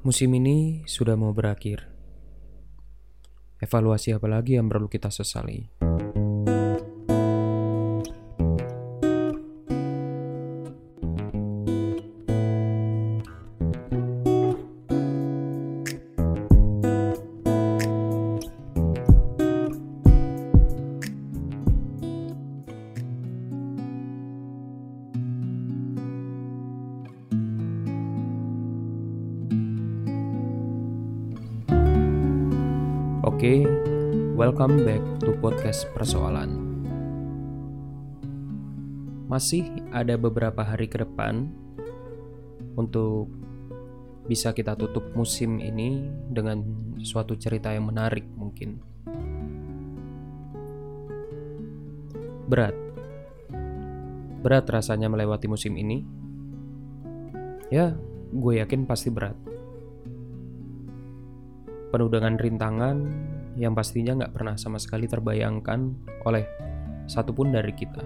Musim ini sudah mau berakhir. Evaluasi apa lagi yang perlu kita sesali? Oke, welcome back to podcast persoalan. Masih ada beberapa hari ke depan untuk bisa kita tutup musim ini dengan suatu cerita yang menarik mungkin. Berat. Berat rasanya melewati musim ini. Ya, gue yakin pasti berat penuh dengan rintangan yang pastinya nggak pernah sama sekali terbayangkan oleh satupun dari kita.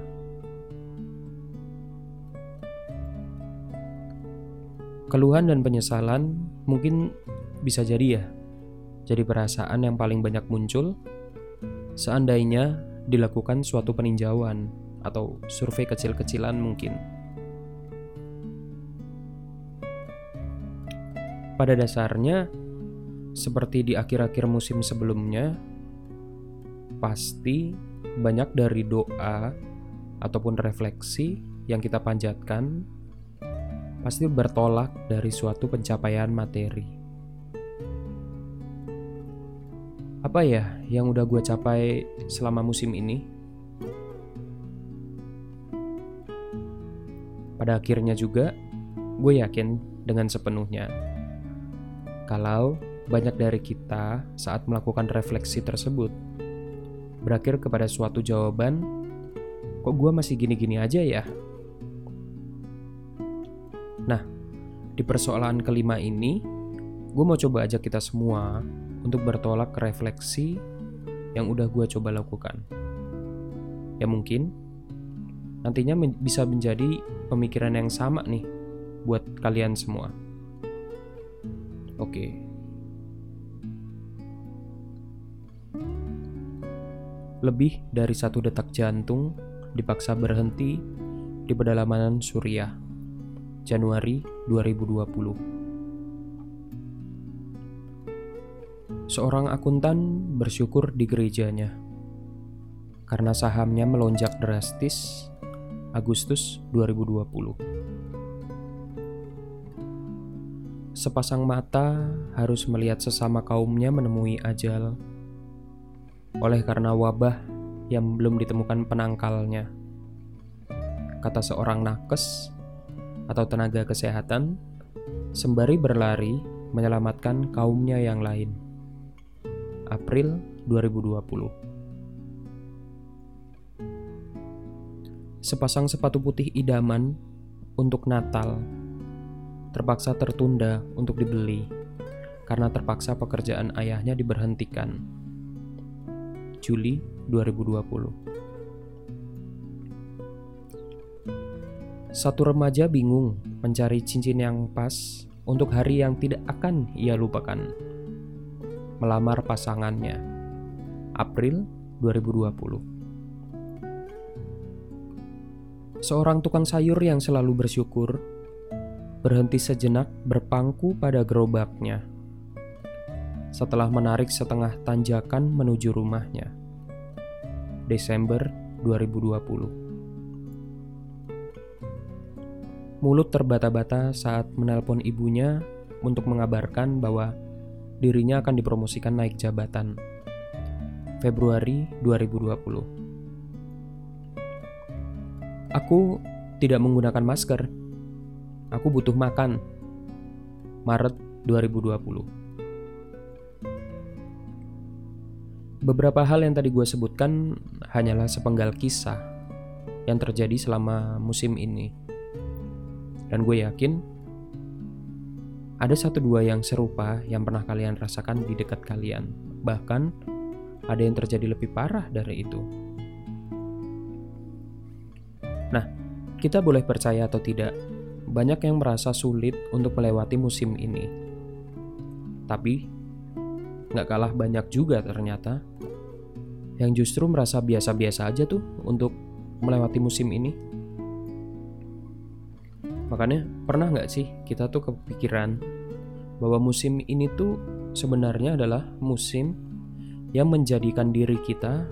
Keluhan dan penyesalan mungkin bisa jadi ya, jadi perasaan yang paling banyak muncul seandainya dilakukan suatu peninjauan atau survei kecil-kecilan mungkin. Pada dasarnya, seperti di akhir-akhir musim sebelumnya, pasti banyak dari doa ataupun refleksi yang kita panjatkan pasti bertolak dari suatu pencapaian materi. Apa ya yang udah gue capai selama musim ini? Pada akhirnya juga, gue yakin dengan sepenuhnya kalau banyak dari kita saat melakukan refleksi tersebut berakhir kepada suatu jawaban, kok gue masih gini-gini aja ya? Nah, di persoalan kelima ini, gue mau coba ajak kita semua untuk bertolak ke refleksi yang udah gue coba lakukan. Ya mungkin, nantinya men bisa menjadi pemikiran yang sama nih buat kalian semua. Oke, Lebih dari satu detak jantung dipaksa berhenti di pedalaman Suriah, Januari 2020. Seorang akuntan bersyukur di gerejanya karena sahamnya melonjak drastis Agustus 2020. Sepasang mata harus melihat sesama kaumnya menemui ajal oleh karena wabah yang belum ditemukan penangkalnya. Kata seorang nakes atau tenaga kesehatan, sembari berlari menyelamatkan kaumnya yang lain. April 2020 Sepasang sepatu putih idaman untuk Natal terpaksa tertunda untuk dibeli karena terpaksa pekerjaan ayahnya diberhentikan. Juli 2020. Satu remaja bingung mencari cincin yang pas untuk hari yang tidak akan ia lupakan. Melamar pasangannya. April 2020. Seorang tukang sayur yang selalu bersyukur berhenti sejenak berpangku pada gerobaknya setelah menarik setengah tanjakan menuju rumahnya. Desember 2020. Mulut terbata-bata saat menelpon ibunya untuk mengabarkan bahwa dirinya akan dipromosikan naik jabatan. Februari 2020. Aku tidak menggunakan masker. Aku butuh makan. Maret 2020. Beberapa hal yang tadi gue sebutkan hanyalah sepenggal kisah yang terjadi selama musim ini. Dan gue yakin ada satu dua yang serupa yang pernah kalian rasakan di dekat kalian. Bahkan ada yang terjadi lebih parah dari itu. Nah, kita boleh percaya atau tidak, banyak yang merasa sulit untuk melewati musim ini. Tapi nggak kalah banyak juga ternyata yang justru merasa biasa-biasa aja tuh untuk melewati musim ini. Makanya pernah nggak sih kita tuh kepikiran bahwa musim ini tuh sebenarnya adalah musim yang menjadikan diri kita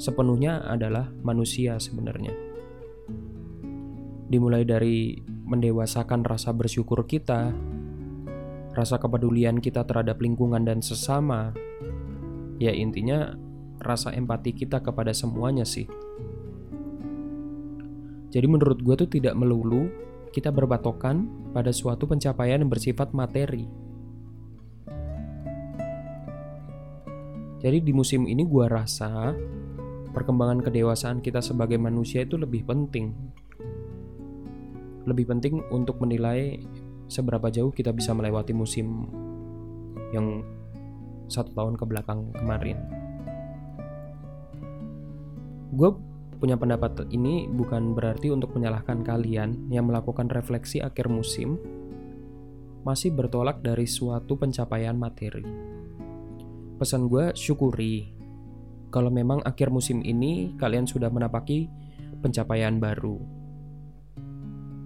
sepenuhnya adalah manusia sebenarnya. Dimulai dari mendewasakan rasa bersyukur kita, rasa kepedulian kita terhadap lingkungan dan sesama, ya intinya rasa empati kita kepada semuanya sih. Jadi menurut gue tuh tidak melulu kita berbatokan pada suatu pencapaian yang bersifat materi. Jadi di musim ini gue rasa perkembangan kedewasaan kita sebagai manusia itu lebih penting. Lebih penting untuk menilai seberapa jauh kita bisa melewati musim yang satu tahun ke belakang kemarin. Gue punya pendapat ini bukan berarti untuk menyalahkan kalian yang melakukan refleksi akhir musim masih bertolak dari suatu pencapaian materi. Pesan gue syukuri kalau memang akhir musim ini kalian sudah menapaki pencapaian baru.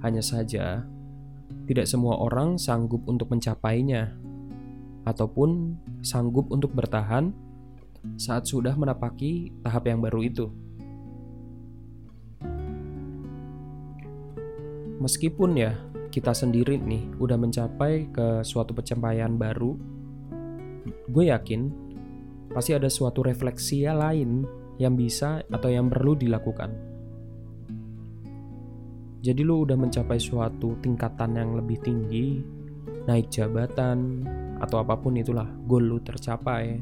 Hanya saja, tidak semua orang sanggup untuk mencapainya, ataupun sanggup untuk bertahan saat sudah menapaki tahap yang baru itu. meskipun ya kita sendiri nih udah mencapai ke suatu pencapaian baru, gue yakin pasti ada suatu refleksi lain yang bisa atau yang perlu dilakukan. Jadi lu udah mencapai suatu tingkatan yang lebih tinggi, naik jabatan, atau apa pun itulah goal lu tercapai.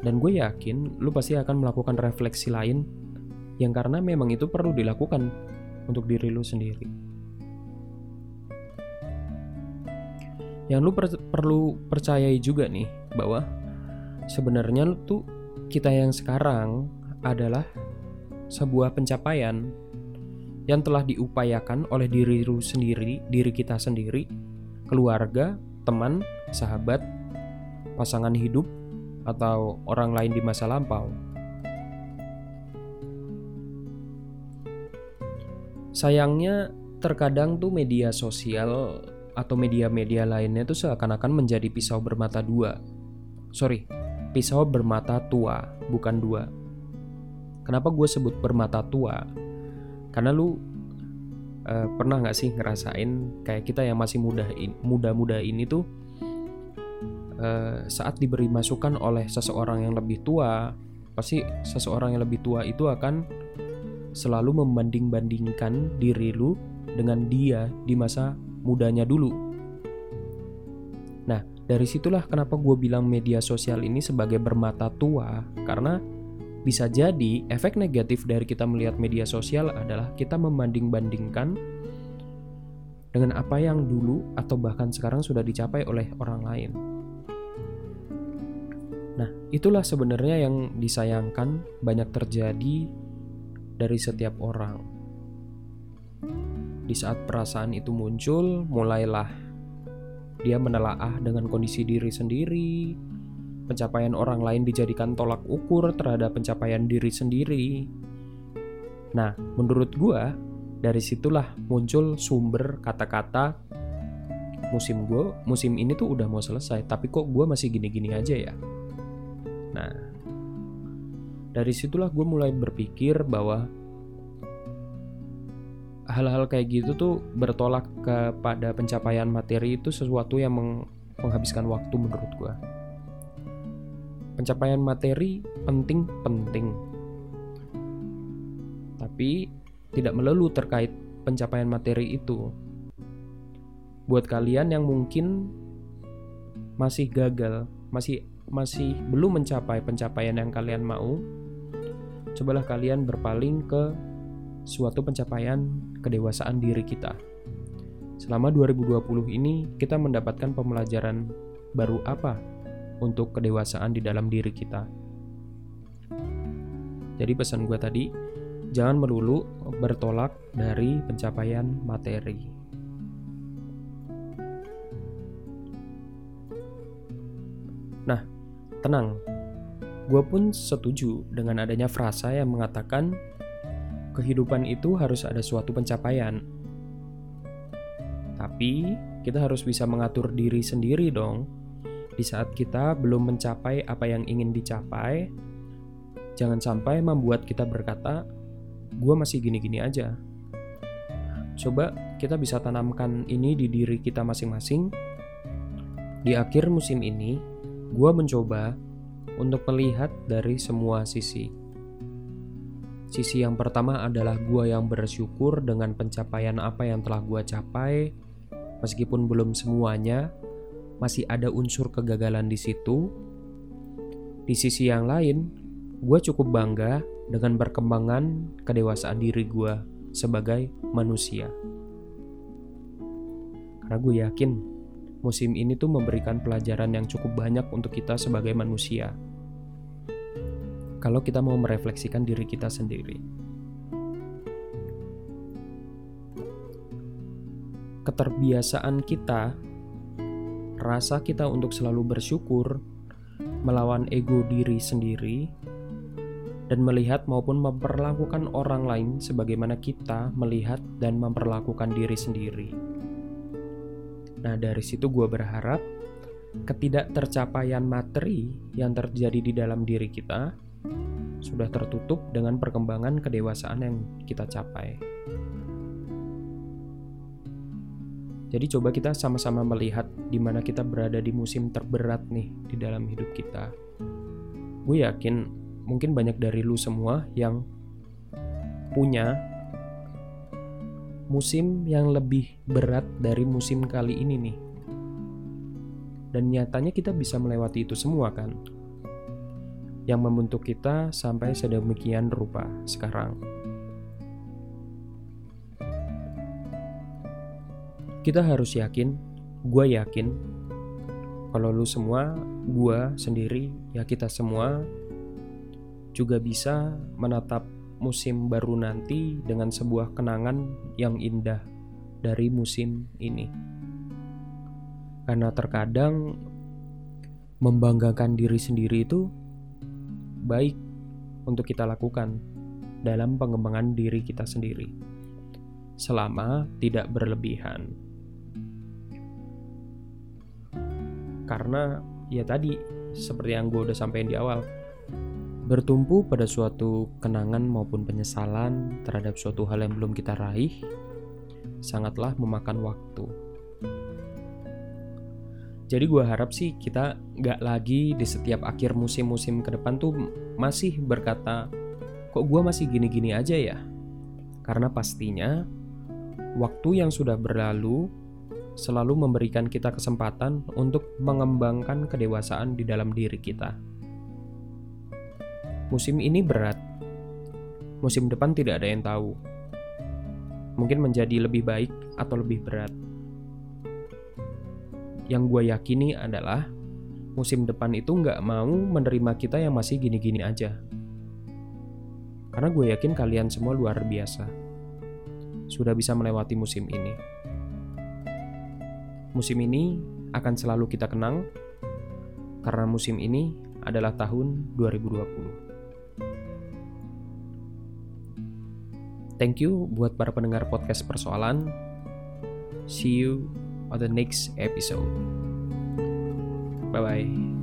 Dan gue yakin lu pasti akan melakukan refleksi lain yang karena memang itu perlu dilakukan untuk diri lu sendiri. Yang lu per perlu percayai juga nih bahwa sebenarnya lu tuh kita yang sekarang adalah sebuah pencapaian yang telah diupayakan oleh diri sendiri, diri kita sendiri, keluarga, teman, sahabat, pasangan hidup, atau orang lain di masa lampau. Sayangnya terkadang tuh media sosial atau media-media lainnya tuh seakan-akan menjadi pisau bermata dua. Sorry, pisau bermata tua, bukan dua. Kenapa gue sebut bermata tua? Karena lu uh, pernah nggak sih ngerasain kayak kita yang masih muda muda-muda ini tuh uh, saat diberi masukan oleh seseorang yang lebih tua, pasti seseorang yang lebih tua itu akan selalu membanding-bandingkan diri lu dengan dia di masa mudanya dulu. Nah, dari situlah kenapa gue bilang media sosial ini sebagai bermata tua, karena bisa jadi efek negatif dari kita melihat media sosial adalah kita membanding-bandingkan dengan apa yang dulu atau bahkan sekarang sudah dicapai oleh orang lain. Nah, itulah sebenarnya yang disayangkan banyak terjadi dari setiap orang. Di saat perasaan itu muncul, mulailah dia menelaah dengan kondisi diri sendiri. Pencapaian orang lain dijadikan tolak ukur terhadap pencapaian diri sendiri. Nah, menurut gua, dari situlah muncul sumber kata-kata musim gue musim ini tuh udah mau selesai tapi kok gue masih gini-gini aja ya nah dari situlah gue mulai berpikir bahwa hal-hal kayak gitu tuh bertolak kepada pencapaian materi itu sesuatu yang menghabiskan waktu menurut gue. Pencapaian materi penting-penting. Tapi tidak melulu terkait pencapaian materi itu. Buat kalian yang mungkin masih gagal, masih masih belum mencapai pencapaian yang kalian mau, cobalah kalian berpaling ke suatu pencapaian kedewasaan diri kita. Selama 2020 ini, kita mendapatkan pembelajaran baru apa untuk kedewasaan di dalam diri kita. Jadi pesan gue tadi, jangan melulu bertolak dari pencapaian materi. Nah, tenang, gue pun setuju dengan adanya frasa yang mengatakan kehidupan itu harus ada suatu pencapaian. Tapi kita harus bisa mengatur diri sendiri dong. Di saat kita belum mencapai apa yang ingin dicapai, jangan sampai membuat kita berkata, "Gue masih gini-gini aja." Coba kita bisa tanamkan ini di diri kita masing-masing. Di akhir musim ini, gue mencoba untuk melihat dari semua sisi. Sisi yang pertama adalah gue yang bersyukur dengan pencapaian apa yang telah gue capai, meskipun belum semuanya, masih ada unsur kegagalan di situ. Di sisi yang lain, gue cukup bangga dengan perkembangan kedewasaan diri gue sebagai manusia. Karena gue yakin musim ini tuh memberikan pelajaran yang cukup banyak untuk kita sebagai manusia. Kalau kita mau merefleksikan diri kita sendiri. Keterbiasaan kita, rasa kita untuk selalu bersyukur, melawan ego diri sendiri, dan melihat maupun memperlakukan orang lain sebagaimana kita melihat dan memperlakukan diri sendiri. Nah, dari situ gue berharap ketidaktercapaian materi yang terjadi di dalam diri kita sudah tertutup dengan perkembangan kedewasaan yang kita capai. Jadi coba kita sama-sama melihat di mana kita berada di musim terberat nih di dalam hidup kita. Gue yakin mungkin banyak dari lu semua yang punya musim yang lebih berat dari musim kali ini nih. Dan nyatanya kita bisa melewati itu semua kan. Yang membentuk kita sampai sedemikian rupa sekarang. Kita harus yakin, gue yakin, kalau lu semua, gue sendiri, ya kita semua juga bisa menatap musim baru nanti dengan sebuah kenangan yang indah dari musim ini. Karena terkadang membanggakan diri sendiri itu baik untuk kita lakukan dalam pengembangan diri kita sendiri, selama tidak berlebihan. Karena ya tadi, seperti yang gue udah sampaikan di awal, Bertumpu pada suatu kenangan maupun penyesalan terhadap suatu hal yang belum kita raih, sangatlah memakan waktu. Jadi gue harap sih kita gak lagi di setiap akhir musim-musim ke depan tuh masih berkata, kok gue masih gini-gini aja ya? Karena pastinya waktu yang sudah berlalu selalu memberikan kita kesempatan untuk mengembangkan kedewasaan di dalam diri kita. Musim ini berat. Musim depan tidak ada yang tahu. Mungkin menjadi lebih baik atau lebih berat. Yang gue yakini adalah musim depan itu nggak mau menerima kita yang masih gini-gini aja. Karena gue yakin kalian semua luar biasa. Sudah bisa melewati musim ini. Musim ini akan selalu kita kenang karena musim ini adalah tahun 2020. Thank you buat para pendengar podcast persoalan. See you on the next episode. Bye bye.